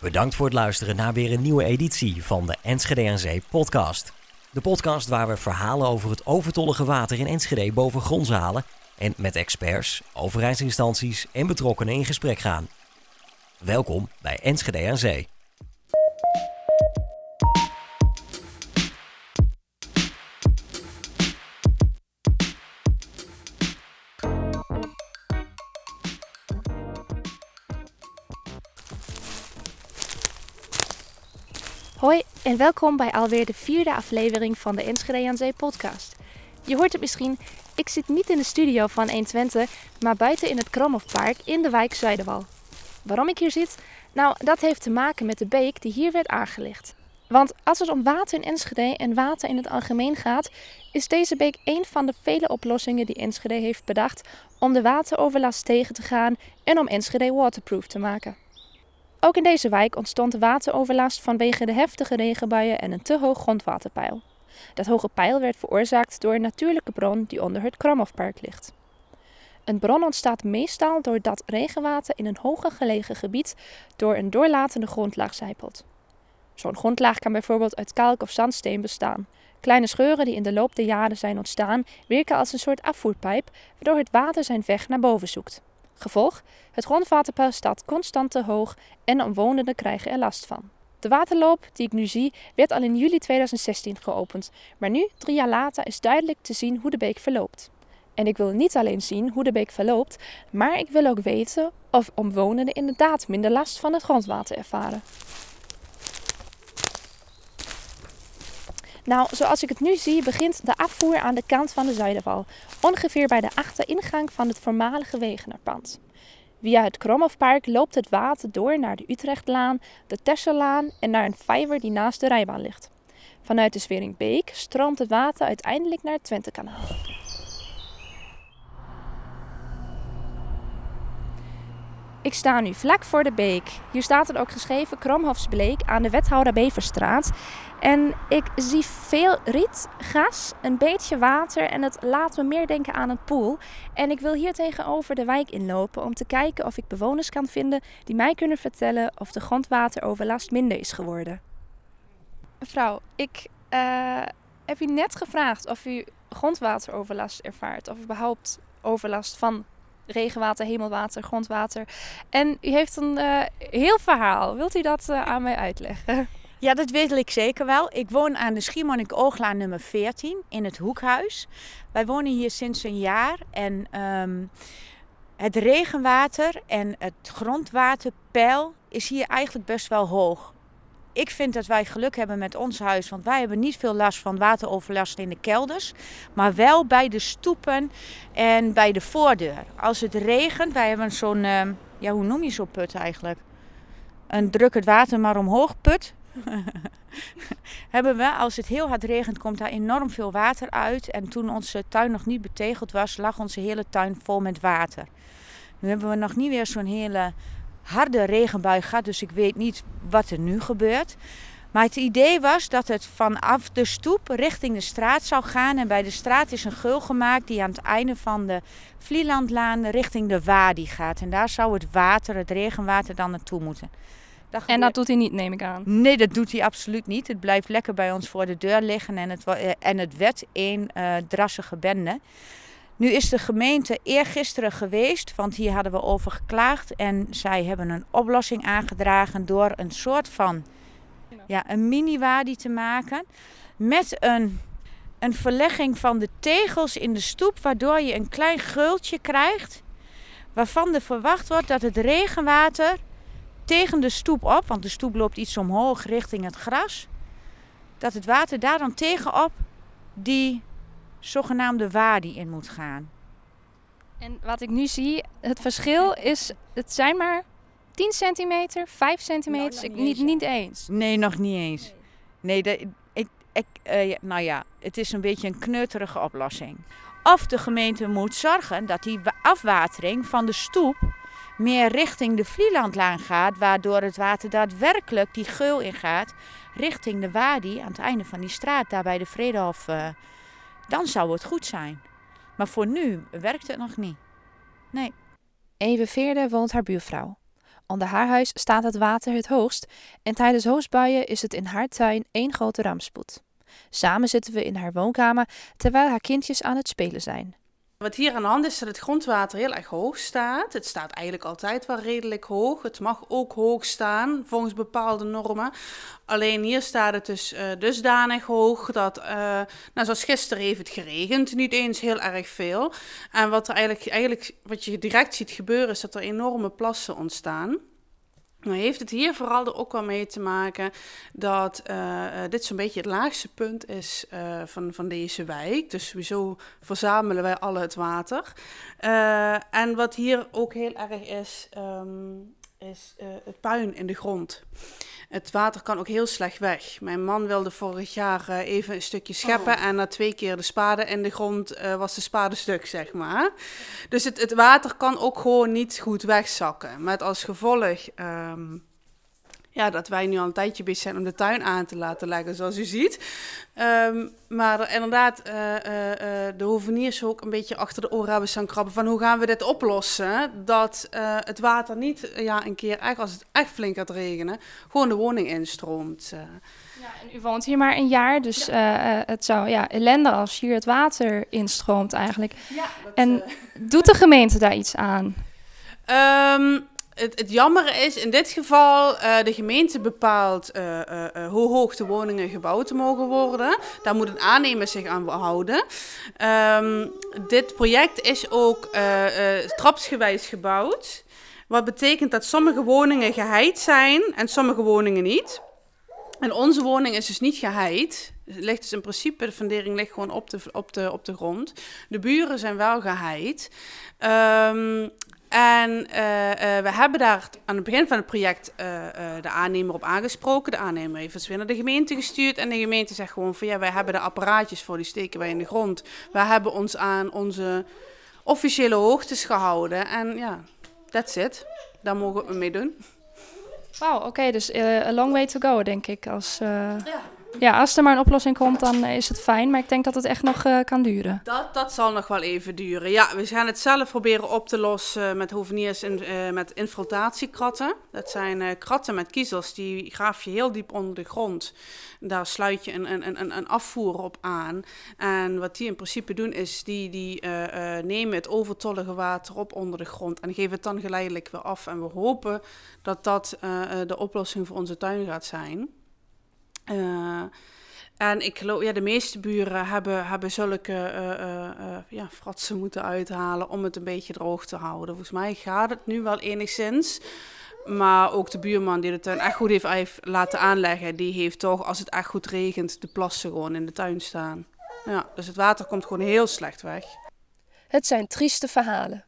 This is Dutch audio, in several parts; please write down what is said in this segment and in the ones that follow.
Bedankt voor het luisteren naar weer een nieuwe editie van de Enschede aan Zee podcast. De podcast waar we verhalen over het overtollige water in Enschede boven grond halen en met experts, overheidsinstanties en betrokkenen in gesprek gaan. Welkom bij Enschede aan Zee. Hoi en welkom bij alweer de vierde aflevering van de Enschede aan Zee podcast. Je hoort het misschien, ik zit niet in de studio van 120, maar buiten in het Kromhofpark in de wijk Zuiderwal. Waarom ik hier zit? Nou, dat heeft te maken met de beek die hier werd aangelegd. Want als het om water in Enschede en water in het algemeen gaat, is deze beek een van de vele oplossingen die Enschede heeft bedacht om de wateroverlast tegen te gaan en om Enschede waterproof te maken. Ook in deze wijk ontstond wateroverlast vanwege de heftige regenbuien en een te hoog grondwaterpeil. Dat hoge peil werd veroorzaakt door een natuurlijke bron die onder het Kromhofpark ligt. Een bron ontstaat meestal doordat regenwater in een hoger gelegen gebied door een doorlatende grondlaag zijpelt. Zo'n grondlaag kan bijvoorbeeld uit kalk of zandsteen bestaan. Kleine scheuren die in de loop der jaren zijn ontstaan, werken als een soort afvoerpijp, waardoor het water zijn weg naar boven zoekt. Gevolg: het grondwaterpeil staat constant te hoog en omwonenden krijgen er last van. De waterloop die ik nu zie werd al in juli 2016 geopend, maar nu, drie jaar later, is duidelijk te zien hoe de beek verloopt. En ik wil niet alleen zien hoe de beek verloopt, maar ik wil ook weten of omwonenden inderdaad minder last van het grondwater ervaren. Nou, zoals ik het nu zie, begint de afvoer aan de kant van de Zuiderwal, ongeveer bij de achteringang van het voormalige Wegenerpand. Via het Kromhofpark loopt het water door naar de Utrechtlaan, de Tesselaan en naar een vijver die naast de rijbaan ligt. Vanuit de Zweringbeek stroomt het water uiteindelijk naar het Twentekanaal. Ik sta nu vlak voor de beek. Hier staat er ook geschreven Kromhofsbleek aan de Wethouder Beverstraat. En ik zie veel riet, gas, een beetje water en het laat me meer denken aan een pool. En ik wil hier tegenover de wijk inlopen om te kijken of ik bewoners kan vinden die mij kunnen vertellen of de grondwateroverlast minder is geworden. Mevrouw, ik uh, heb u net gevraagd of u grondwateroverlast ervaart of überhaupt overlast van regenwater, hemelwater, grondwater. En u heeft een uh, heel verhaal. Wilt u dat uh, aan mij uitleggen? Ja, dat weet ik zeker wel. Ik woon aan de Schiermonnik Ooglaan nummer 14 in het Hoekhuis. Wij wonen hier sinds een jaar en um, het regenwater en het grondwaterpeil is hier eigenlijk best wel hoog. Ik vind dat wij geluk hebben met ons huis, want wij hebben niet veel last van wateroverlast in de kelders, maar wel bij de stoepen en bij de voordeur. Als het regent, wij hebben zo'n, uh, ja, hoe noem je zo'n put eigenlijk? Een druk het water maar omhoog put. hebben we, als het heel hard regent, komt daar enorm veel water uit. En toen onze tuin nog niet betegeld was, lag onze hele tuin vol met water. Nu hebben we nog niet weer zo'n hele harde regenbui gehad, dus ik weet niet wat er nu gebeurt. Maar het idee was dat het vanaf de stoep richting de straat zou gaan. En bij de straat is een geul gemaakt die aan het einde van de Vlielandlaan richting de Wadi gaat. En daar zou het water, het regenwater, dan naartoe moeten. Dat en dat doet hij niet, neem ik aan? Nee, dat doet hij absoluut niet. Het blijft lekker bij ons voor de deur liggen en het, en het werd één uh, drassige bende. Nu is de gemeente eergisteren geweest, want hier hadden we over geklaagd. En zij hebben een oplossing aangedragen door een soort van ja, een mini-wadi te maken. Met een, een verlegging van de tegels in de stoep, waardoor je een klein geultje krijgt. Waarvan er verwacht wordt dat het regenwater tegen de stoep op, want de stoep loopt iets omhoog richting het gras. Dat het water daar dan tegenop die zogenaamde wadi in moet gaan. En wat ik nu zie, het verschil is, het zijn maar 10 centimeter, 5 centimeter, nou, niet, niet, eens. Nee, nog niet eens. Nee, de, ik, ik, uh, nou ja, het is een beetje een kneuterige oplossing. Of de gemeente moet zorgen dat die afwatering van de stoep meer richting de Vlielandlaan gaat, waardoor het water daadwerkelijk die geul ingaat richting de wadi aan het einde van die straat, daar bij de Vredehof. Uh, dan zou het goed zijn. Maar voor nu werkt het nog niet. Nee. Eve Veerde woont haar buurvrouw. Onder haar huis staat het water het hoogst en tijdens hoogstbuien is het in haar tuin één grote rampspoed. Samen zitten we in haar woonkamer terwijl haar kindjes aan het spelen zijn. Wat hier aan de hand is dat het grondwater heel erg hoog staat. Het staat eigenlijk altijd wel redelijk hoog. Het mag ook hoog staan volgens bepaalde normen. Alleen hier staat het dus uh, dusdanig hoog dat, uh, nou zoals gisteren heeft het geregend, niet eens heel erg veel. En wat er eigenlijk, eigenlijk wat je direct ziet gebeuren is dat er enorme plassen ontstaan. Nou heeft het hier vooral er ook wel mee te maken dat uh, dit zo'n beetje het laagste punt is uh, van, van deze wijk. Dus sowieso verzamelen wij alle het water. En wat hier ook heel erg is, um, is het puin in de grond. Het water kan ook heel slecht weg. Mijn man wilde vorig jaar uh, even een stukje scheppen. Oh. En na twee keer de spade in de grond uh, was de spade stuk, zeg maar. Dus het, het water kan ook gewoon niet goed wegzakken. Met als gevolg um, ja, dat wij nu al een tijdje bezig zijn om de tuin aan te laten leggen, zoals u ziet. Um, maar inderdaad, uh, uh, de hoveniers ook een beetje achter de oren hebben staan krabben van hoe gaan we dit oplossen? Dat uh, het water niet ja, een keer, echt, als het echt flink gaat regenen, gewoon de woning instroomt. Ja, en u woont hier maar een jaar, dus ja. het zou ja, ellende als hier het water instroomt eigenlijk. Ja, dat, en doet de gemeente daar iets aan? Um, het, het jammer is in dit geval, uh, de gemeente bepaalt uh, uh, hoe hoog de woningen gebouwd mogen worden. Daar moet een aannemer zich aan houden. Um, dit project is ook trapsgewijs gebouwd. Wat betekent dat sommige woningen geheid zijn en sommige woningen niet. En onze woning is dus niet geheid. Ligt dus in principe, de fundering ligt gewoon op de, op de, op de grond. De buren zijn wel geheid. Um, en uh, uh, we hebben daar aan het begin van het project uh, de aannemer op aangesproken. De aannemer heeft het weer naar de gemeente gestuurd. En de gemeente zegt gewoon van ja, wij hebben de apparaatjes voor, die steken wij in de grond. Wij hebben ons aan onze officiële hoogtes gehouden. En ja, that's it. Daar mogen we mee doen. Wauw, oké, okay, dus a long way to go, denk ik. Als, ja ja, als er maar een oplossing komt, dan is het fijn. Maar ik denk dat het echt nog uh, kan duren. Dat, dat zal nog wel even duren. Ja, we gaan het zelf proberen op te lossen met hoveniers en uh, met infiltratiekratten. Dat zijn kratten met kiezels, die graaf je heel diep onder de grond. Daar sluit je een, een, een, een afvoer op aan. En wat die in principe doen, is die, die nemen het overtollige water op onder de grond en geven het dan geleidelijk weer af. En we hopen dat dat de oplossing voor onze tuin gaat zijn. Uh, en ik ja, de meeste buren hebben, hebben zulke uh, uh, ja, fratsen moeten uithalen om het een beetje droog te houden. Volgens mij gaat het nu wel enigszins. Maar ook de buurman die de tuin echt goed heeft laten aanleggen, die heeft toch, als het echt goed regent, de plassen gewoon in de tuin staan. Ja, dus het water komt gewoon heel slecht weg. Het zijn trieste verhalen.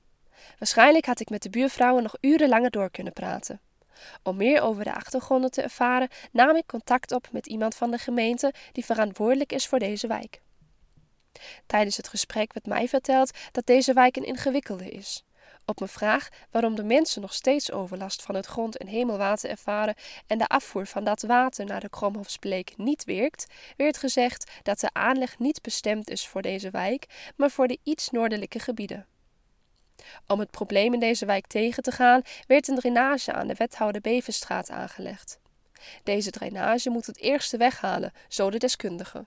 Waarschijnlijk had ik met de buurvrouwen nog urenlanger door kunnen praten. Om meer over de achtergronden te ervaren, nam ik contact op met iemand van de gemeente die verantwoordelijk is voor deze wijk. Tijdens het gesprek werd mij verteld dat deze wijk een ingewikkelde is. Op mijn vraag waarom de mensen nog steeds overlast van het grond- en hemelwater ervaren en de afvoer van dat water naar de Kromhofsbleek niet werkt, werd gezegd dat de aanleg niet bestemd is voor deze wijk, maar voor de iets noordelijke gebieden. Om het probleem in deze wijk tegen te gaan, werd een drainage aan de wethouder Bevenstraat aangelegd. Deze drainage moet het eerste weghalen, zo de deskundige.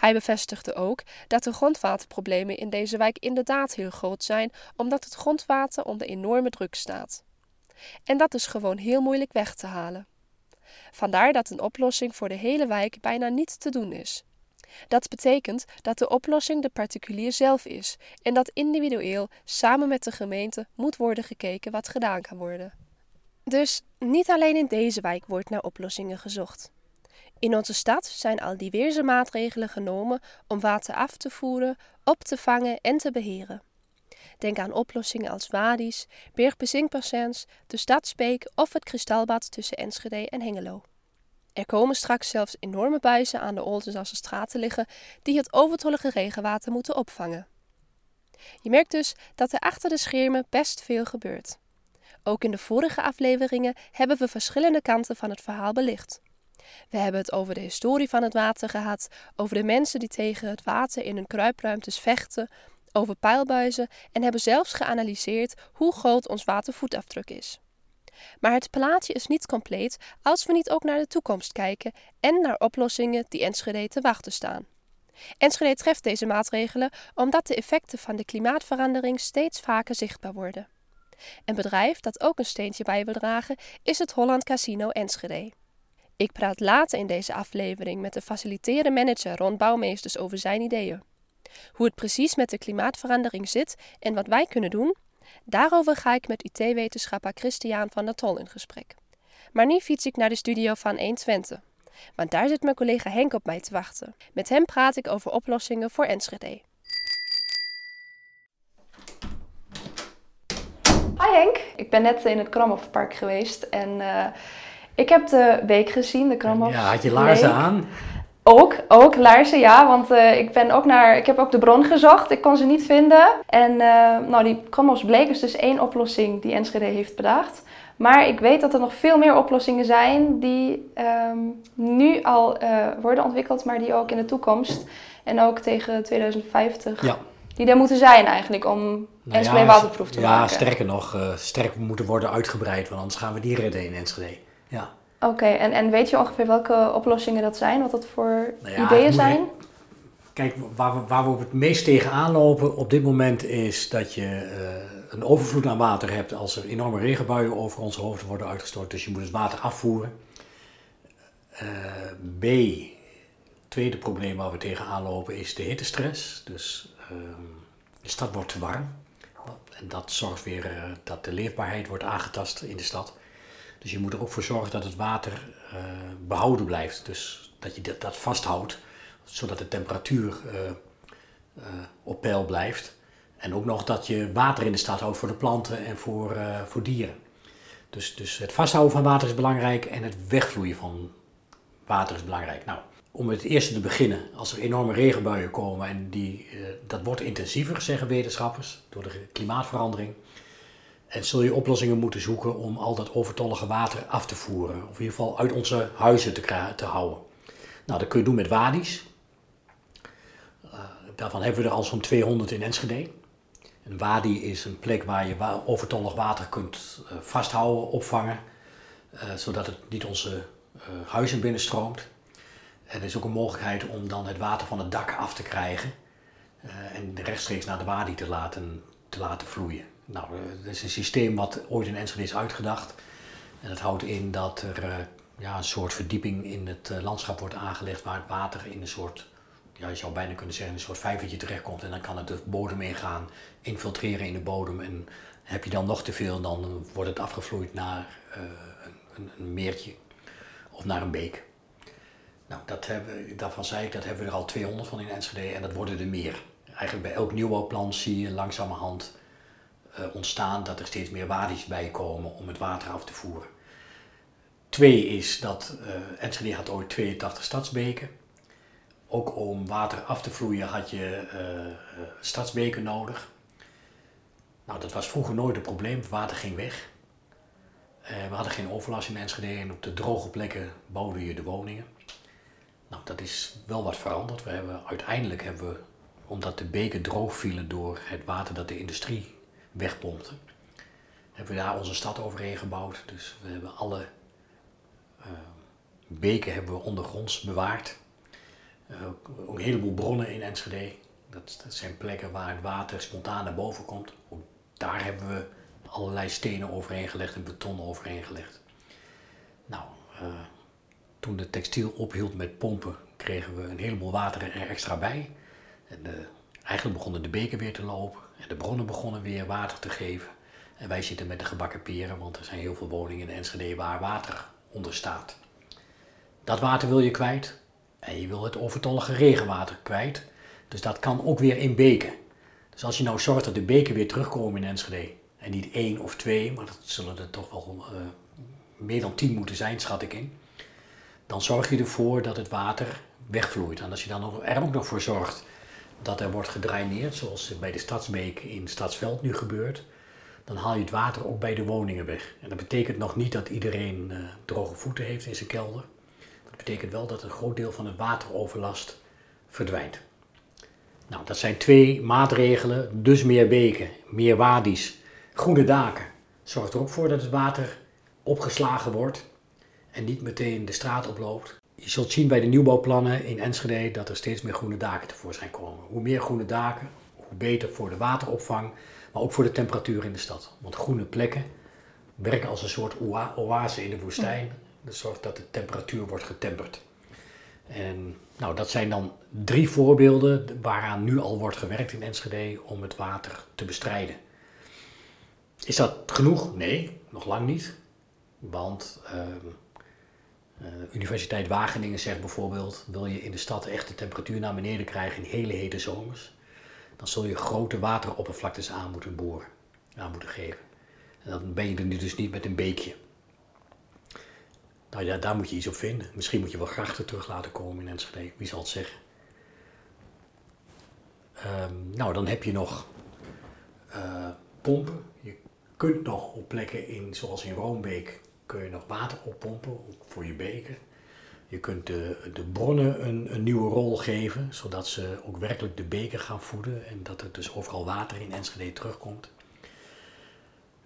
Hij bevestigde ook dat de grondwaterproblemen in deze wijk inderdaad heel groot zijn, omdat het grondwater onder enorme druk staat. En dat is gewoon heel moeilijk weg te halen. Vandaar dat een oplossing voor de hele wijk bijna niet te doen is. Dat betekent dat de oplossing de particulier zelf is en dat individueel samen met de gemeente moet worden gekeken wat gedaan kan worden. Dus niet alleen in deze wijk wordt naar oplossingen gezocht. In onze stad zijn al diverse maatregelen genomen om water af te voeren, op te vangen en te beheren. Denk aan oplossingen als Wadis, Bergbezinkbassins, de Stadsbeek of het kristalbad tussen Enschede en Hengelo. Er komen straks zelfs enorme buizen aan de Oldenzasse straat te liggen die het overtollige regenwater moeten opvangen. Je merkt dus dat er achter de schermen best veel gebeurt. Ook in de vorige afleveringen hebben we verschillende kanten van het verhaal belicht. We hebben het over de historie van het water gehad, over de mensen die tegen het water in hun kruipruimtes vechten, over pijlbuizen en hebben zelfs geanalyseerd hoe groot ons watervoetafdruk is. Maar het plaatje is niet compleet als we niet ook naar de toekomst kijken en naar oplossingen die Enschede te wachten staan. Enschede treft deze maatregelen omdat de effecten van de klimaatverandering steeds vaker zichtbaar worden. Een bedrijf dat ook een steentje bij wil dragen is het Holland Casino Enschede. Ik praat later in deze aflevering met de faciliterende manager Ron Bouwmeesters over zijn ideeën. Hoe het precies met de klimaatverandering zit en wat wij kunnen doen, daarover ga ik met IT-wetenschapper Christian van der Tol in gesprek. Maar nu fiets ik naar de studio van 120. Want daar zit mijn collega Henk op mij te wachten. Met hem praat ik over oplossingen voor Enschede. Hi Henk, ik ben net in het Kramhofpark geweest en uh, ik heb de week gezien, de Kramhof. Ja, had je laarzen aan? Ook, ook laarzen, ja. Want uh, ik, ben ook naar, ik heb ook de bron gezocht. Ik kon ze niet vinden. En uh, nou, die Kramhofsbleek is dus één oplossing die Enschede heeft bedacht. Maar ik weet dat er nog veel meer oplossingen zijn die um, nu al uh, worden ontwikkeld, maar die ook in de toekomst en ook tegen 2050, ja. die er moeten zijn eigenlijk om nou Enschede ja, waterproef te ja, maken. Ja, sterker nog, sterk moeten worden uitgebreid, want anders gaan we die redden in Enschede. Ja. Oké, okay, en, en weet je ongeveer welke oplossingen dat zijn, wat dat voor nou ja, ideeën zijn? Kijk, waar we, waar we het meest tegenaan lopen op dit moment is dat je uh, een overvloed aan water hebt als er enorme regenbuien over onze hoofden worden uitgestort. Dus je moet het water afvoeren. Uh, B, tweede probleem waar we tegenaan lopen is de hittestress. Dus uh, de stad wordt te warm. En dat zorgt weer uh, dat de leefbaarheid wordt aangetast in de stad. Dus je moet er ook voor zorgen dat het water uh, behouden blijft. Dus dat je dat, vasthoudt, zodat de temperatuur uh, op peil blijft. En ook nog dat je water in de stad houdt voor de planten en voor, voor dieren. Dus, dus het vasthouden van water is belangrijk en het wegvloeien van water is belangrijk. Nou, om het eerste te beginnen, als er enorme regenbuien komen en die, dat wordt intensiever, zeggen wetenschappers, door de klimaatverandering. En zul je oplossingen moeten zoeken om al dat overtollige water af te voeren. Of in ieder geval uit onze huizen te, te houden. Nou, dat kun je doen met wadi's. Uh, daarvan hebben we er al zo'n 200 in Enschede. Een wadi is een plek waar je overtollig water kunt uh, vasthouden, opvangen, uh, zodat het niet onze huizen binnenstroomt. En er is ook een mogelijkheid om dan het water van het dak af te krijgen en rechtstreeks naar de wadi te laten, te laten vloeien. Nou, dat is een systeem wat ooit in Enschede is uitgedacht. En dat houdt in dat er ja, een soort verdieping in het landschap wordt aangelegd waar het water in een soort ja, je zou bijna kunnen zeggen, een soort vijvertje terechtkomt. En dan kan het de bodem ingaan, infiltreren in de bodem. En heb je dan nog te veel, dan wordt het afgevloeid naar een, een, meertje of naar een beek. Nou, dat hebben, daarvan zei ik, dat hebben we er al 200 van in Enschede en dat worden er meer. Eigenlijk bij elk nieuwbouwplan zie je langzamerhand ontstaan dat er steeds meer wadi's bij komen om het water af te voeren. Twee is dat uh, Enschede had ooit 82 stadsbeken ook om water af te vloeien had je uh, stadsbeken nodig. Nou, dat was vroeger nooit een probleem. Water ging weg. We hadden geen overlast in Enschede en op de droge plekken bouwde je de woningen. Nou, dat is wel wat veranderd. We hebben, uiteindelijk hebben we, omdat de beken droog vielen door het water dat de industrie wegpompte, hebben we daar onze stad overheen gebouwd. Dus we hebben alle beken hebben we ondergronds bewaard. Uh, ook een heleboel bronnen in Enschede. Dat, dat, zijn plekken waar het water spontaan naar boven komt. Ook daar hebben we allerlei stenen overheen gelegd en beton overheen gelegd. Nou, uh, toen de textiel ophield met pompen, kregen we een heleboel water er extra bij. En eigenlijk begonnen de beken weer te lopen de bronnen begonnen weer water te geven. En wij zitten met de gebakken peren, want er zijn heel veel woningen in Enschede waar water onder staat. Dat water wil je kwijt, en je wil het overtollige regenwater kwijt. Dus dat kan ook weer in beken. Dus als je nou zorgt dat de beken weer terugkomen in Enschede. En niet één of twee, maar dat zullen er toch wel uh, meer dan tien moeten zijn, schat ik in. Dan zorg je ervoor dat het water wegvloeit. En als je dan er ook nog voor zorgt dat er wordt gedraineerd, zoals bij de Stadsbeek in Stadsveld nu gebeurt, dan haal je het water ook bij de woningen weg. En dat betekent nog niet dat iedereen uh, droge voeten heeft in zijn kelder. Dat betekent wel dat een groot deel van het wateroverlast verdwijnt. Nou, dat zijn twee maatregelen, dus meer beken, meer wadi's, groene daken. Zorgt er ook voor dat het water opgeslagen wordt en niet meteen de straat oploopt. Je zult zien bij de nieuwbouwplannen in Enschede dat er steeds meer groene daken tevoorschijn komen. Hoe meer groene daken, hoe beter voor de wateropvang, maar ook voor de temperatuur in de stad. Want groene plekken werken als een soort oase in de woestijn. Dat zorgt dat de temperatuur wordt getemperd. En nou, dat zijn dan drie voorbeelden waaraan nu al wordt gewerkt in Enschede om het water te bestrijden. Is dat genoeg? Nee, nog lang niet. Want uh, Universiteit Wageningen zegt bijvoorbeeld: wil je in de stad echt de temperatuur naar beneden krijgen in hele hete zomers, dan zul je grote wateroppervlaktes aan moeten boren, aan moeten geven. En dan ben je er nu dus niet met een beekje. Nou ja, daar moet je iets op vinden. Misschien moet je wel grachten terug laten komen in Enschede, wie zal het zeggen. Um, nou, dan heb je nog uh, pompen. Je kunt nog op plekken in, zoals in Roombeek, kun je nog water oppompen voor je beken. Je kunt de, de bronnen een, een, nieuwe rol geven, zodat ze ook werkelijk de beken gaan voeden en dat er dus overal water in Enschede terugkomt.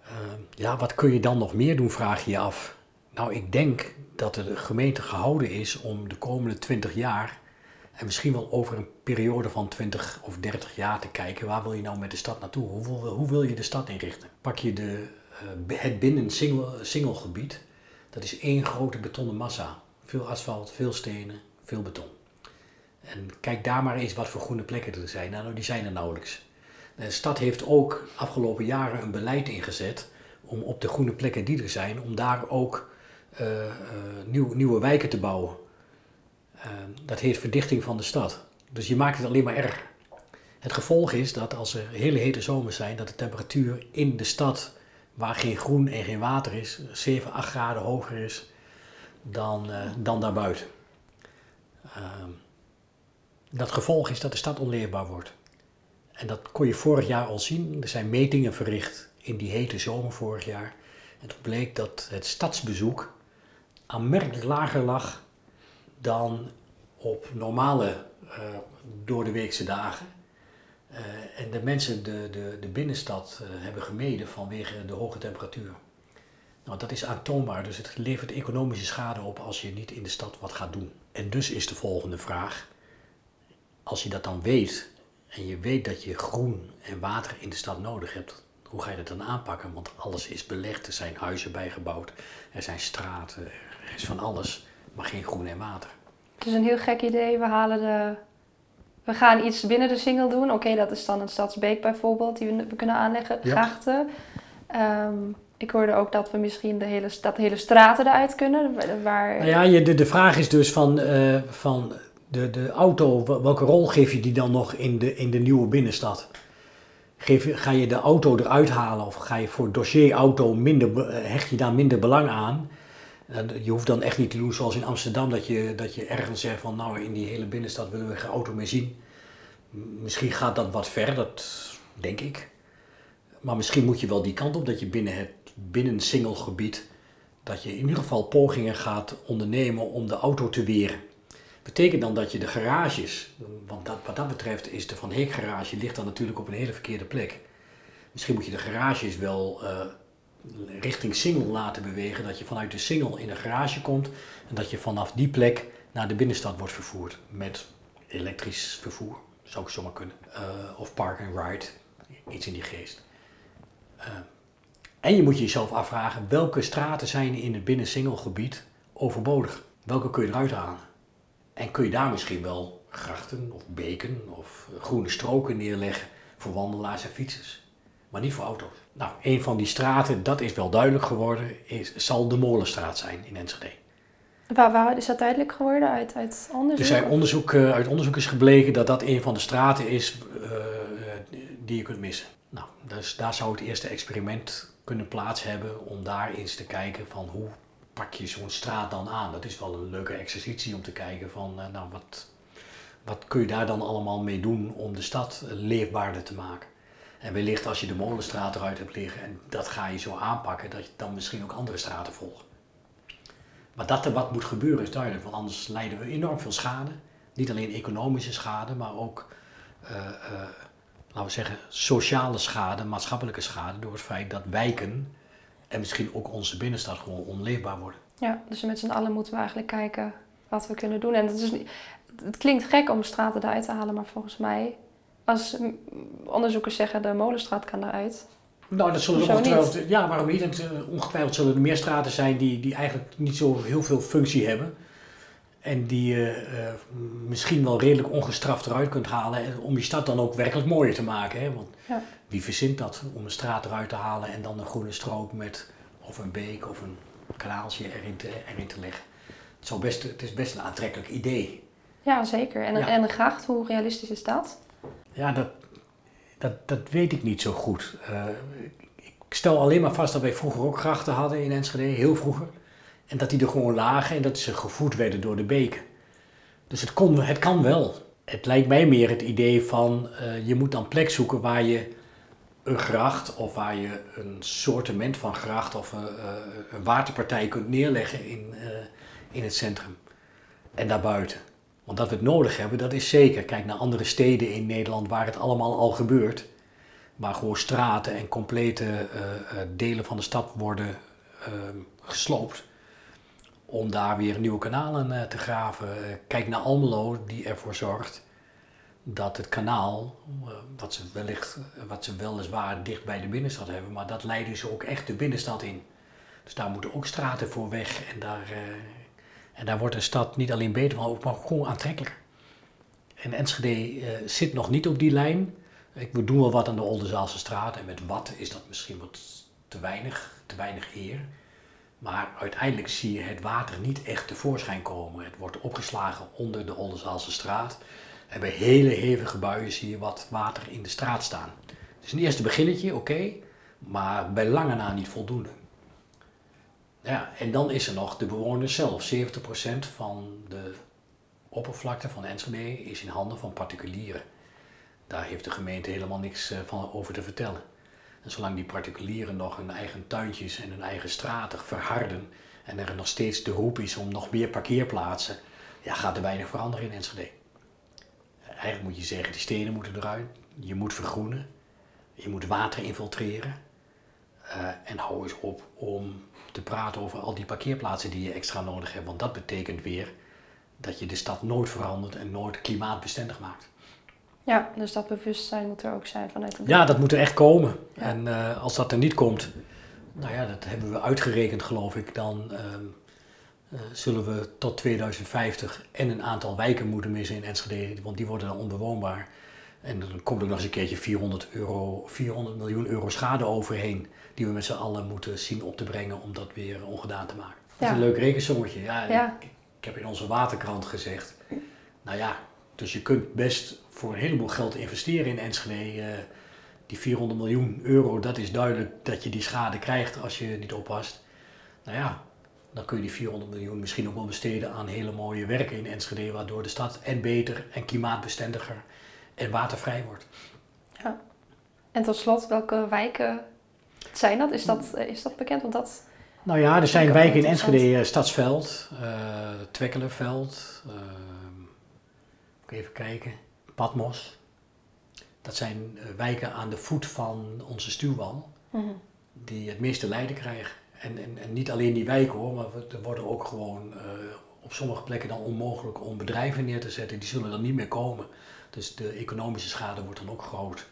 Uh, ja, wat kun je dan nog meer doen, vraag je je af. Nou, ik denk dat de gemeente gehouden is om de komende 20 jaar en misschien wel over een periode van 20 of 30 jaar te kijken, waar wil je nou met de stad naartoe? Hoe wil, hoe wil je de stad inrichten? Pak je de, het binnen single, singelgebied, dat is één grote betonnen massa. Veel asfalt, veel stenen, veel beton. En kijk daar maar eens wat voor groene plekken er zijn. Nou, die zijn er nauwelijks. De stad heeft ook afgelopen jaren een beleid ingezet om op de groene plekken die er zijn, om daar ook uh, nieuw, nieuwe wijken te bouwen. Dat heet verdichting van de stad. Dus je maakt het alleen maar erger. Het gevolg is dat als er hele hete zomers zijn, dat de temperatuur in de stad, waar geen groen en geen water is, 7, 8 graden hoger is dan, uh, dan daarbuiten. Uh, dat gevolg is dat de stad onleefbaar wordt. En dat kon je vorig jaar al zien. Er zijn metingen verricht in die hete zomer vorig jaar. En toen bleek dat het stadsbezoek aanmerkelijk lager lag dan op normale uh, door de weekse dagen. Uh, en de mensen de, de, de binnenstad uh, hebben gemeden vanwege de hoge temperatuur. Nou, dat is aantoonbaar, dus het levert economische schade op als je niet in de stad wat gaat doen. En dus is de volgende vraag, als je dat dan weet en je weet dat je groen en water in de stad nodig hebt, hoe ga je dat dan aanpakken? Want alles is belegd, er zijn huizen bijgebouwd, er zijn straten, er is van alles maar geen groen en water. Het is een heel gek idee. We halen de. We gaan iets binnen de single doen. Oké, dat is dan een stadsbeek bijvoorbeeld, die we, kunnen aanleggen. Ja. Grachten. Um, ik hoorde ook dat we misschien de hele, dat hele straten eruit kunnen. Waar... Nou ja, je, de, de vraag is dus van, uh, van de, de auto, welke rol geef je die dan nog in de, in de nieuwe binnenstad? Geef, ga je de auto eruit halen of ga je voor dossier auto minder, hecht je daar minder belang aan? Je hoeft dan echt niet te doen zoals in Amsterdam, dat je, dat je ergens zegt van nou in die hele binnenstad willen we geen auto meer zien. Misschien gaat dat wat ver, dat denk ik. Maar misschien moet je wel die kant op dat je binnen het binnen single gebied, dat je in ieder geval pogingen gaat ondernemen om de auto te weren. Betekent dan dat je de garages, want dat, wat dat betreft is de Van Heek garage ligt dan natuurlijk op een hele verkeerde plek. Misschien moet je de garages wel uh, richting single laten bewegen. Dat je vanuit de single in een garage komt en dat je vanaf die plek naar de binnenstad wordt vervoerd met elektrisch vervoer. Zou ik zomaar kunnen. Uh, of park and ride, iets in die geest. Uh, en je moet je jezelf afvragen welke straten zijn in het binnen single gebied overbodig. Welke kun je eruit halen? En kun je daar misschien wel grachten of beken of groene stroken neerleggen voor wandelaars en fietsers, maar niet voor auto's. Nou, een van die straten, dat is wel duidelijk geworden, is, zal de Molenstraat zijn in Enschede. Waar, waar is dat duidelijk geworden uit, uit onderzoek? Er zijn onderzoek, uh, uit onderzoek is gebleken dat dat een van de straten is uh, die je kunt missen. Nou, dus daar zou het eerste experiment kunnen plaats hebben om daar eens te kijken van hoe pak je zo'n straat dan aan. Dat is wel een leuke exercitie om te kijken van, uh, nou, wat, wat kun je daar dan allemaal mee doen om de stad leefbaarder te maken. En wellicht als je de molenstraat eruit hebt liggen en dat ga je zo aanpakken, dat je dan misschien ook andere straten volgt. Maar dat er wat moet gebeuren is duidelijk, want anders leiden we enorm veel schade. Niet alleen economische schade, maar ook, uh, uh, laten we zeggen, sociale schade, maatschappelijke schade door het feit dat wijken En misschien ook onze binnenstad gewoon onleefbaar worden. Ja, dus met z'n allen moeten we eigenlijk kijken wat we kunnen doen. En is, het klinkt gek om straten eruit te halen, maar volgens mij, als onderzoekers zeggen de molenstraat kan eruit. Nou, dat zullen ongetwijfeld, ja, waarom niet? Eh, ongetwijfeld zullen er meer straten zijn die, die eigenlijk niet zo heel veel functie hebben. En die je eh, misschien wel redelijk ongestraft eruit kunt halen. en Om die stad dan ook werkelijk mooier te maken. Hè? Want Ja. wie verzint dat? Om een straat eruit te halen en dan een groene strook met of een beek of een kanaaltje erin te, erin te leggen. Het, zou best, het is best een aantrekkelijk idee. Ja, zeker. En, Ja. en een gracht, hoe realistisch is dat? Ja, dat, dat, dat weet ik niet zo goed. Eh, ik stel alleen maar vast dat wij vroeger ook grachten hadden in Enschede, heel vroeger. En dat die er gewoon lagen en dat ze gevoed werden door de beken. Dus het, kon, het kan wel. Het lijkt mij meer het idee van eh, je moet dan plek zoeken waar je een gracht of waar je een soortement van gracht of een, eh, een waterpartij kunt neerleggen in, in het centrum en daarbuiten. Want dat we het nodig hebben, dat is zeker. Kijk naar andere steden in Nederland waar het allemaal al gebeurt. Waar gewoon straten en complete eh, eh, delen van de stad worden eh, gesloopt. Om daar weer nieuwe kanalen eh, te graven. Kijk naar Almelo, die ervoor zorgt dat het kanaal, wat ze wellicht, wat ze weliswaar dicht bij de binnenstad hebben, maar dat leiden ze ook echt de binnenstad in. Dus daar moeten ook straten voor weg en daar, en daar wordt de stad niet alleen beter maar ook gewoon aantrekkelijker. En Enschede eh, zit nog niet op die lijn. Ik we doen wel wat aan de Oldenzaalse straat en met wat is dat misschien wat te weinig, te weinig eer. Maar uiteindelijk zie je het water niet echt tevoorschijn komen. Het wordt opgeslagen onder de Oldenzaalse straat. En bij hele hevige buien zie je wat water in de straat staan. Het is een eerste beginnetje, oké, maar bij lange na niet voldoende. Ja, en dan is er nog de bewoners zelf. 70% van de oppervlakte van Enschede is in handen van particulieren. Daar heeft de gemeente helemaal niks eh, van over te vertellen. En zolang die particulieren nog hun eigen tuintjes en hun eigen straten verharden en er nog steeds de roep is om nog meer parkeerplaatsen, ja, gaat er weinig veranderen in Enschede. Eigenlijk moet je zeggen, die steden moeten eruit. Je moet vergroenen. Je moet water infiltreren. Eh, en hou eens op om te praten over al die parkeerplaatsen die je extra nodig hebt. Want dat betekent weer dat je de stad nooit verandert en nooit klimaatbestendig maakt. Ja, dus dat bewustzijn moet er ook zijn vanuit de Ja, dat moet er echt komen. Ja. En eh, als dat er niet komt, nou ja, dat hebben we uitgerekend geloof ik, dan ehm, eh, zullen we tot 2050 en een aantal wijken moeten missen in Enschede, want die worden dan onbewoonbaar. En dan komt er nog eens een keertje 400, euro, 400 miljoen euro schade overheen, die we met z'n allen moeten zien op te brengen om dat weer ongedaan te maken. Dat is een leuk rekensommetje. Ja, Ja. Ik, ik heb in onze waterkrant gezegd, nou ja, dus je kunt best voor een heleboel geld investeren in Enschede. eh, die 400 miljoen euro, dat is duidelijk dat je die schade krijgt als je niet oppast. Nou ja, dan kun je die 400 miljoen misschien ook wel besteden aan hele mooie werken in Enschede, waardoor de stad en beter en klimaatbestendiger en watervrij wordt. En tot slot, welke wijken zijn dat? Is dat, eh, is dat bekend? Want dat... Nou ja, er zijn wijken in. Enschede, eh, Stadsveld, eh Twekkelenveld, eh, moet ik even kijken, Patmos. Dat zijn wijken aan de voet van onze stuwwal. Mhm. die het meeste lijden krijgen. En, en, en niet alleen die wijken hoor, maar we- er worden ook gewoon eh, op sommige plekken dan onmogelijk om bedrijven neer te zetten. Die zullen dan niet meer komen. Dus de economische schade wordt dan ook groot.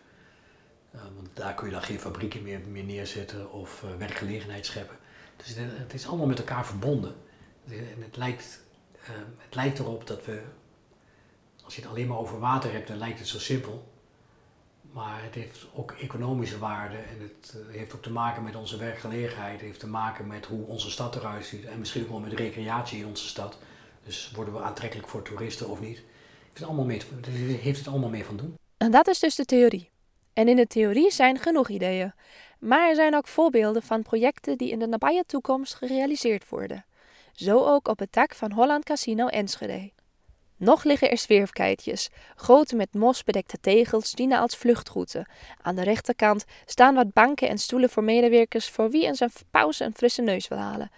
Eh, want daar kun je dan geen fabrieken meer, neerzetten of eh, werkgelegenheid scheppen. Dus het, het is allemaal met elkaar verbonden. En het lijkt, eh, het lijkt erop dat we, als je het alleen maar over water hebt, dan lijkt het zo simpel. Maar het heeft ook economische waarde en het heeft ook te maken met onze werkgelegenheid. Het heeft te maken met hoe onze stad eruit ziet en misschien ook wel met recreatie in onze stad. Dus worden we aantrekkelijk voor toeristen of niet? Het allemaal heeft het allemaal mee van doen? En dat is dus de theorie. En in de theorie zijn genoeg ideeën. Maar er zijn ook voorbeelden van projecten die in de nabije toekomst gerealiseerd worden. Zo ook op het dak van Holland Casino Enschede. Nog liggen er zwerfkeitjes, grote met mos bedekte tegels dienen als vluchtroute. Aan de rechterkant staan wat banken en stoelen voor medewerkers voor wie in zijn pauze een frisse neus wil halen.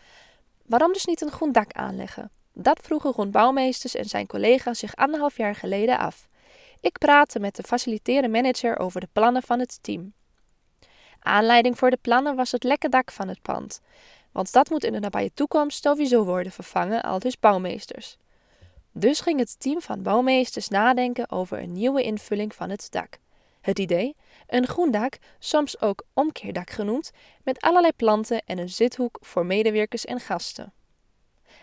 Waarom dus niet een groen dak aanleggen? Dat vroegen Ron Bouwmeesters en zijn collega's zich anderhalf jaar geleden af. Ik praatte met de faciliterende manager over de plannen van het team. Aanleiding voor de plannen was het lekke dak van het pand. Want dat moet in de nabije toekomst sowieso worden vervangen, al dus bouwmeesters. Dus ging het team van bouwmeesters nadenken over een nieuwe invulling van het dak. Het idee? Een groen dak, soms ook omkeerdak genoemd, met allerlei planten en een zithoek voor medewerkers en gasten.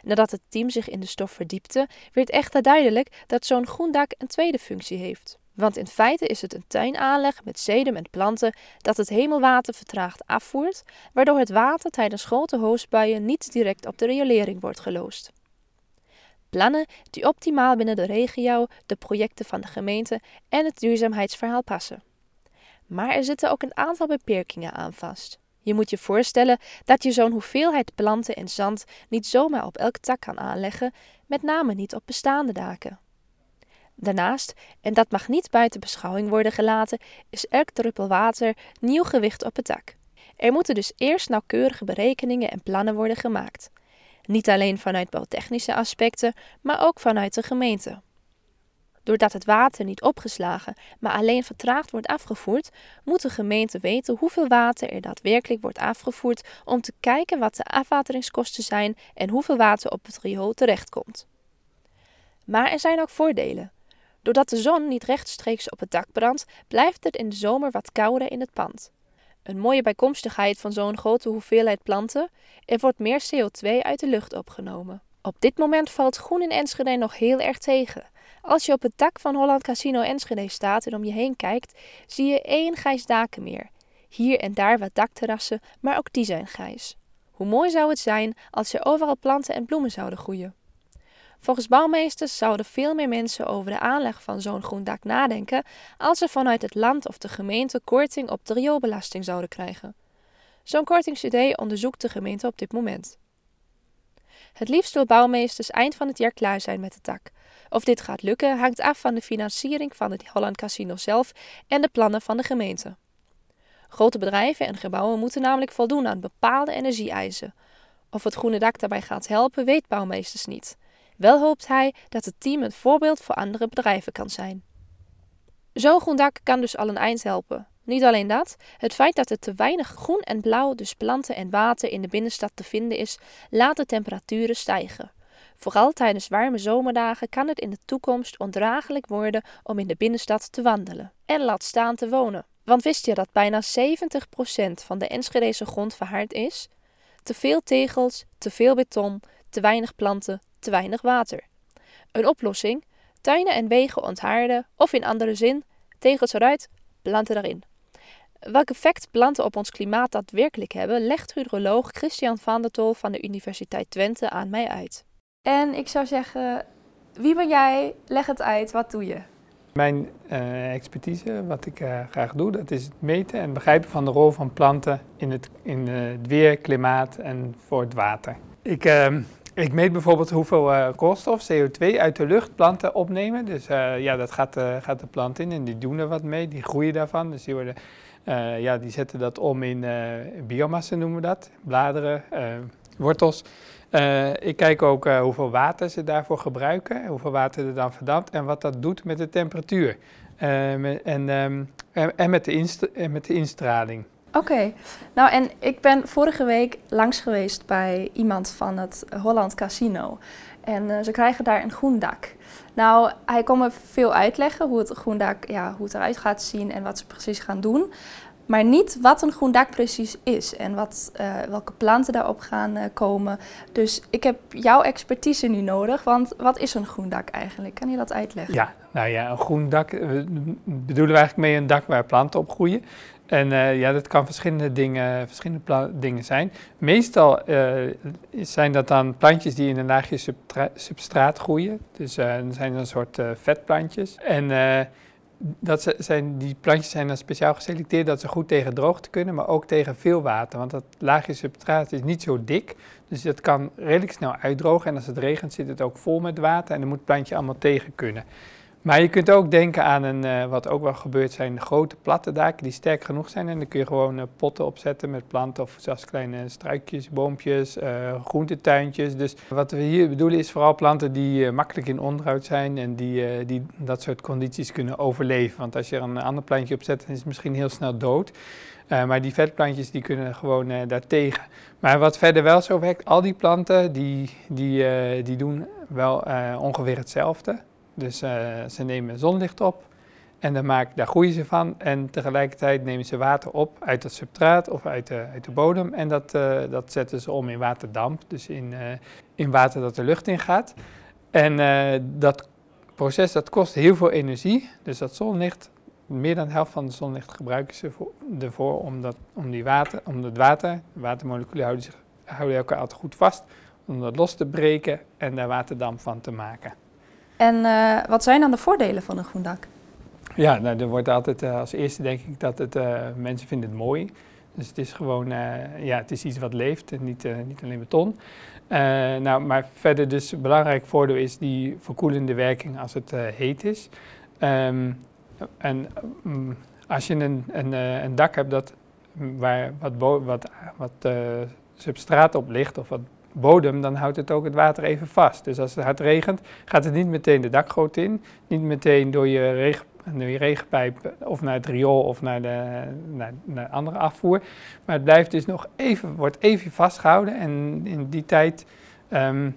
Nadat het team zich in de stof verdiepte, werd echter duidelijk dat zo'n groen dak een tweede functie heeft. Want in feite is het een tuinaanleg met sedum en planten dat het hemelwater vertraagd afvoert, waardoor het water tijdens grote hoosbuien niet direct op de riolering wordt geloosd. Plannen die optimaal binnen de regio, de projecten van de gemeente en het duurzaamheidsverhaal passen. Maar er zitten ook een aantal beperkingen aan vast. Je moet je voorstellen dat je zo'n hoeveelheid planten en zand niet zomaar op elk tak kan aanleggen, met name niet op bestaande daken. Daarnaast, en dat mag niet buiten beschouwing worden gelaten, is elk druppel water nieuw gewicht op het dak. Er moeten dus eerst nauwkeurige berekeningen en plannen worden gemaakt. Niet alleen vanuit bouwtechnische aspecten, maar ook vanuit de gemeente. Doordat het water niet opgeslagen, maar alleen vertraagd wordt afgevoerd, moet de gemeente weten hoeveel water er daadwerkelijk wordt afgevoerd om te kijken wat de afwateringskosten zijn en hoeveel water op het riool terechtkomt. Maar er zijn ook voordelen. Doordat de zon niet rechtstreeks op het dak brandt, blijft het in de zomer wat kouder in het pand. Een mooie bijkomstigheid van zo'n grote hoeveelheid planten, er wordt meer CO2 uit de lucht opgenomen. Op dit moment valt groen in Enschede nog heel erg tegen. Als je op het dak van Holland Casino Enschede staat en om je heen kijkt, zie je één grijs dakenmeer. Hier en daar wat dakterrassen, maar ook die zijn grijs. Hoe mooi zou het zijn als er overal planten en bloemen zouden groeien? Volgens bouwmeesters zouden veel meer mensen over de aanleg van zo'n groen dak nadenken als ze vanuit het land of de gemeente korting op de rioolbelasting zouden krijgen. Zo'n kortingsidee onderzoekt de gemeente op dit moment. Het liefst wil bouwmeesters eind van het jaar klaar zijn met het dak. Of dit gaat lukken hangt af van de financiering van het Holland Casino zelf en de plannen van de gemeente. Grote bedrijven en gebouwen moeten namelijk voldoen aan bepaalde energieeisen. Of het groene dak daarbij gaat helpen, weet bouwmeesters niet. Wel hoopt hij dat het team een voorbeeld voor andere bedrijven kan zijn. Zo'n groen dak kan dus al een eind helpen. Niet alleen dat, het feit dat er te weinig groen en blauw, dus planten en water in de binnenstad te vinden is, laat de temperaturen stijgen. Vooral tijdens warme zomerdagen kan het in de toekomst ondraaglijk worden om in de binnenstad te wandelen en laat staan te wonen. Want wist je dat bijna 70% van de Enschedese grond verhard is? Te veel tegels, te veel beton, te weinig planten, te weinig water. Een oplossing: tuinen en wegen onthaarden, of in andere zin, tegels eruit, planten erin. Welk effect planten op ons klimaat daadwerkelijk hebben, legt hydroloog Christian van der Tol van de Universiteit Twente aan mij uit. En ik zou zeggen, wie ben jij? Leg het uit, wat doe je? Mijn uh, expertise, wat ik uh, graag doe, dat is het meten en begrijpen van de rol van planten in het, in, uh, het weer, klimaat en voor het water. Ik ehm, ik meet bijvoorbeeld hoeveel uh, koolstof, CO2 uit de lucht planten opnemen. Dus uh, ja, dat gaat, uh, gaat, de plant in en die doen er wat mee, die groeien daarvan. Dus die, worden, ja, die zetten dat om in biomassa noemen we dat, bladeren, wortels. ik kijk ook hoeveel water ze daarvoor gebruiken, hoeveel water er dan verdampt en wat dat doet met de temperatuur en, um, en, met de en met de instraling. Oké, nou en ik ben vorige week langs geweest bij iemand van het Holland Casino. En uh, ze krijgen daar een groen dak. Nou, hij kon me veel uitleggen hoe het groen dak, ja, hoe het eruit gaat zien en wat ze precies gaan doen. Maar niet wat een groen dak precies is en wat, uh, welke planten daarop gaan uh, komen. Dus ik heb jouw expertise nu nodig, want wat is een groen dak eigenlijk? Kan je dat uitleggen? Ja, nou ja, een groen dak bedoelen we eigenlijk mee een dak waar planten op groeien. En uh, ja, dat kan verschillende dingen, verschillende dingen zijn. Meestal uh, zijn dat dan plantjes die in een laagje substraat groeien. Dus uh, zijn een soort vetplantjes. En dat zijn, die plantjes zijn dan speciaal geselecteerd dat ze goed tegen droogte kunnen, maar ook tegen veel water. Want dat laagje substraat is niet zo dik, dus dat kan redelijk snel uitdrogen. En als het regent zit het ook vol met water en dan moet het plantje allemaal tegen kunnen. Maar je kunt ook denken aan een, uh, wat ook wel gebeurt, zijn grote platte daken die sterk genoeg zijn. En dan kun je gewoon uh, potten opzetten met planten of zelfs kleine struikjes, boompjes, uh, groentetuintjes. Dus wat we hier bedoelen is vooral planten die makkelijk in onderhoud zijn en die, die dat soort condities kunnen overleven. Want als je er een ander plantje op zet, dan is het misschien heel snel dood. maar die vetplantjes die kunnen gewoon daartegen. Maar wat verder wel zo werkt, al die planten die, die, die doen wel ongeveer hetzelfde. Dus uh, ze nemen zonlicht op en dan maak, daar groeien ze van. En tegelijkertijd nemen ze water op uit het substraat of uit de, uit de bodem. En dat, uh, dat zetten ze om in waterdamp, dus in, uh, in water dat de lucht in gaat. En dat proces dat kost heel veel energie. Dus dat zonlicht, meer dan de helft van de zonlicht gebruiken ze voor, ervoor om, dat, om, die water, om het water, de watermoleculen houden, zich, houden elkaar altijd goed vast, om dat los te breken en daar waterdamp van te maken. En uh, wat zijn dan de voordelen van een groen dak? Ja, nou, er wordt altijd uh, als eerste denk ik dat het, uh, mensen vinden het mooi. Dus het is gewoon, ja, het is iets wat leeft en niet, niet alleen beton. nou, maar verder dus een belangrijk voordeel is die verkoelende werking als het heet is. Um, en um, als je een, een, een dak hebt dat, waar wat, wat, wat substraat op ligt of wat bodem, dan houdt het ook het water even vast. Dus als het hard regent, gaat het niet meteen de dakgoot in, niet meteen door je, regen, regenpijp of naar het riool of naar de naar, naar andere afvoer. Maar het blijft dus nog even, wordt even vastgehouden en in die tijd um,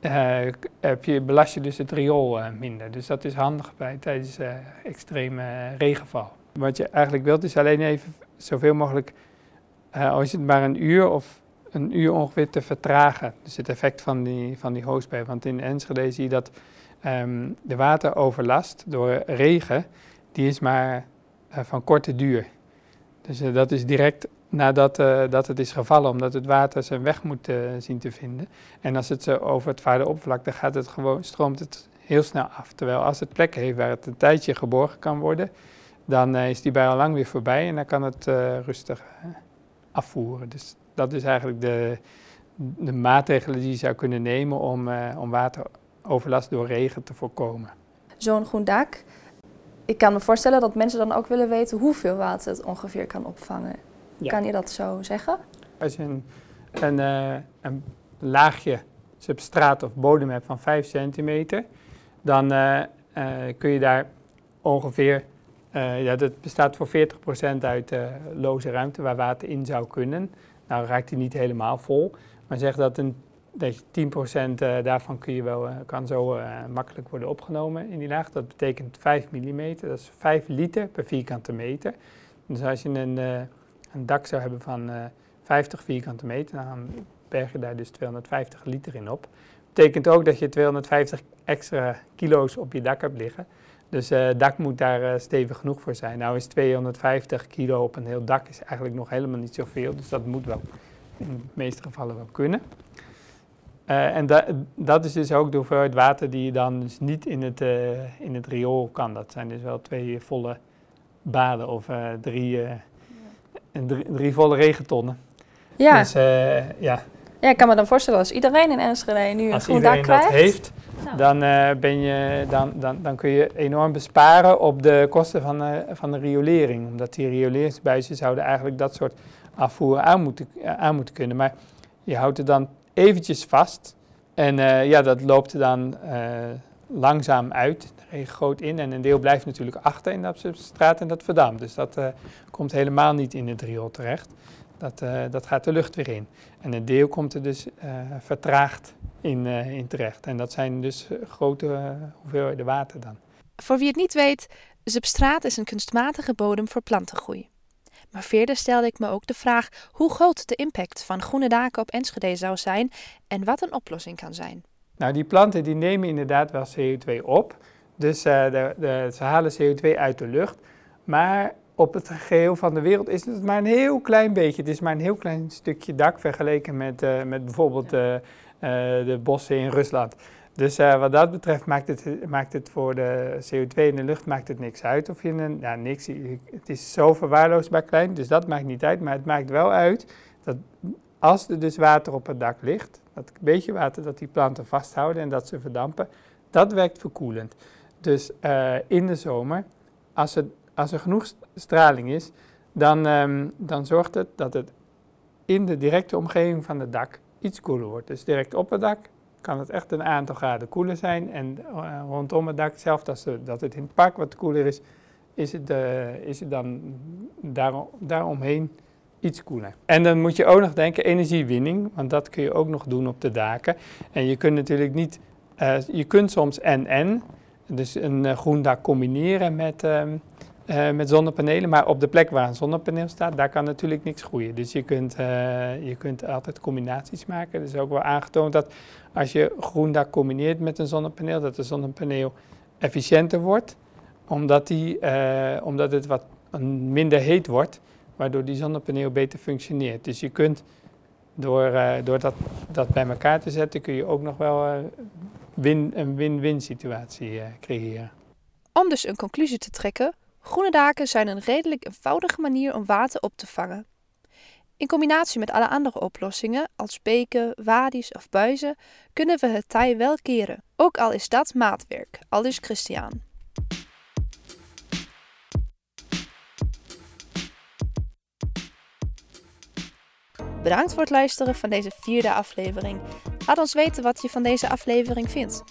uh, heb je, belast je dus het riool uh, minder. Dus dat is handig bij tijdens uh, extreme regenval. Wat je eigenlijk wilt is alleen even zoveel mogelijk, als het maar een uur of een uur ongeveer te vertragen. Dus het effect van die, van die. Want in Enschede zie je dat um, de wateroverlast door regen, die is maar uh, van korte duur. Dus uh, dat is direct nadat uh, dat het is gevallen, omdat het water zijn weg moet zien te vinden. En als het over het vaderoppervlak, dan gaat het gewoon, stroomt het heel snel af. Terwijl als het plekken heeft waar het een tijdje geborgen kan worden, dan is die bij al lang weer voorbij en dan kan het rustig afvoeren. Dus dat is eigenlijk de, de maatregelen die je zou kunnen nemen om, uh, om wateroverlast door regen te voorkomen. Zo'n groen dak. Ik kan me voorstellen dat mensen dan ook willen weten hoeveel water het ongeveer kan opvangen. Kan je dat zo zeggen? Als je een, een, uh, een laagje substraat of bodem hebt van 5 centimeter, dan uh, kun je daar ongeveer uh, ja, dat bestaat voor 40% uit uh, loze ruimte waar water in zou kunnen. Nou raakt hij niet helemaal vol, maar zeg dat, een, dat je 10% uh, daarvan kun je wel, kan zo makkelijk worden opgenomen in die laag. Dat betekent 5 mm, dat is 5 liter per vierkante meter. Dus als je een, een dak zou hebben van 50 vierkante meter, dan berg je daar dus 250 liter in op. Betekent ook dat je 250 extra kilo's op je dak hebt liggen. Dus het uh, dak moet daar uh, stevig genoeg voor zijn. Nou is 250 kilo op een heel dak is eigenlijk nog helemaal niet zoveel. Dus dat moet wel in de meeste gevallen wel kunnen. Uh, en da dat is dus ook de hoeveelheid water die je dan dus niet in het, in het riool kan. Dat zijn dus wel twee volle baden of drie, drie, drie, volle regentonnen. Ja. Dus ja. Ja, ik kan me dan voorstellen als iedereen in Enschede nu een groen dak krijgt. dat heeft, dan, uh, ben je, dan, dan, dan kun je enorm besparen op de kosten van, uh, van de riolering. Omdat die rioleringsbuizen zouden eigenlijk dat soort afvoer aan moeten, aan moeten kunnen. Maar je houdt het dan eventjes vast. En ja, dat loopt dan langzaam uit. De regen groot in en een deel blijft natuurlijk achter in de substraat en dat verdampt. Dus dat komt helemaal niet in het riool terecht. Dat, uh, dat gaat de lucht weer in. En een deel komt er dus uh, vertraagd in, uh, in terecht. En dat zijn dus grote hoeveelheden water dan. Voor wie het niet weet, substraat is een kunstmatige bodem voor plantengroei. Maar verder stelde ik me ook de vraag hoe groot de impact van groene daken op Enschede zou zijn en wat een oplossing kan zijn. Nou, die planten die nemen inderdaad wel CO2 op. Dus de, de, ze halen CO2 uit de lucht. Maar op het geheel van de wereld is het maar een heel klein beetje. Het is maar een heel klein stukje dak vergeleken met, uh, met bijvoorbeeld uh, uh, de bossen in Rusland. Dus wat dat betreft maakt het, maakt het voor de CO2 in de lucht maakt het niks uit. Of je een, ja, niks, het is zo verwaarloosbaar klein, dus dat maakt niet uit. Maar het maakt wel uit dat als er dus water op het dak ligt, dat beetje water dat die planten vasthouden en dat ze verdampen, dat werkt verkoelend. Dus uh, in de zomer, als er, als er genoeg straling is, dan, um, dan zorgt het dat het in de directe omgeving van het dak iets koeler wordt. Dus direct op het dak kan het echt een aantal graden koeler zijn. En uh, rondom het dak, zelfs dat, dat het in het park wat koeler is, is het, uh, is het dan daar, daaromheen iets koeler. En dan moet je ook nog denken energiewinning, want dat kun je ook nog doen op de daken. En je kunt natuurlijk niet, uh, je kunt soms en-en, dus een groen dak combineren met, uh, met zonnepanelen. Maar op de plek waar een zonnepaneel staat, daar kan natuurlijk niks groeien. Dus je kunt, je kunt altijd combinaties maken. Er is ook wel aangetoond dat als je groen dak combineert met een zonnepaneel, dat de zonnepaneel efficiënter wordt. Omdat, die, omdat het wat minder heet wordt waardoor die zonnepaneel beter functioneert. Dus je kunt door, door dat, dat bij elkaar te zetten, kun je ook nog wel win, een win-win situatie creëren. Om dus een conclusie te trekken, groene daken zijn een redelijk eenvoudige manier om water op te vangen. In combinatie met alle andere oplossingen, als beken, wadi's of buizen, kunnen we het tij wel keren. Ook al is dat maatwerk, al is Christian. Bedankt voor het luisteren van deze vierde aflevering. Laat ons weten wat je van deze aflevering vindt.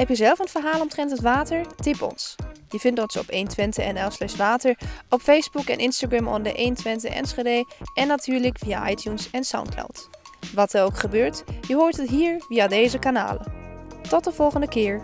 Heb je zelf een verhaal omtrent het water? Tip ons. Je vindt ons op 120nl slash water, op Facebook en Instagram onder 120 Enschede en natuurlijk via iTunes en Soundcloud. Wat er ook gebeurt, je hoort het hier via deze kanalen. Tot de volgende keer.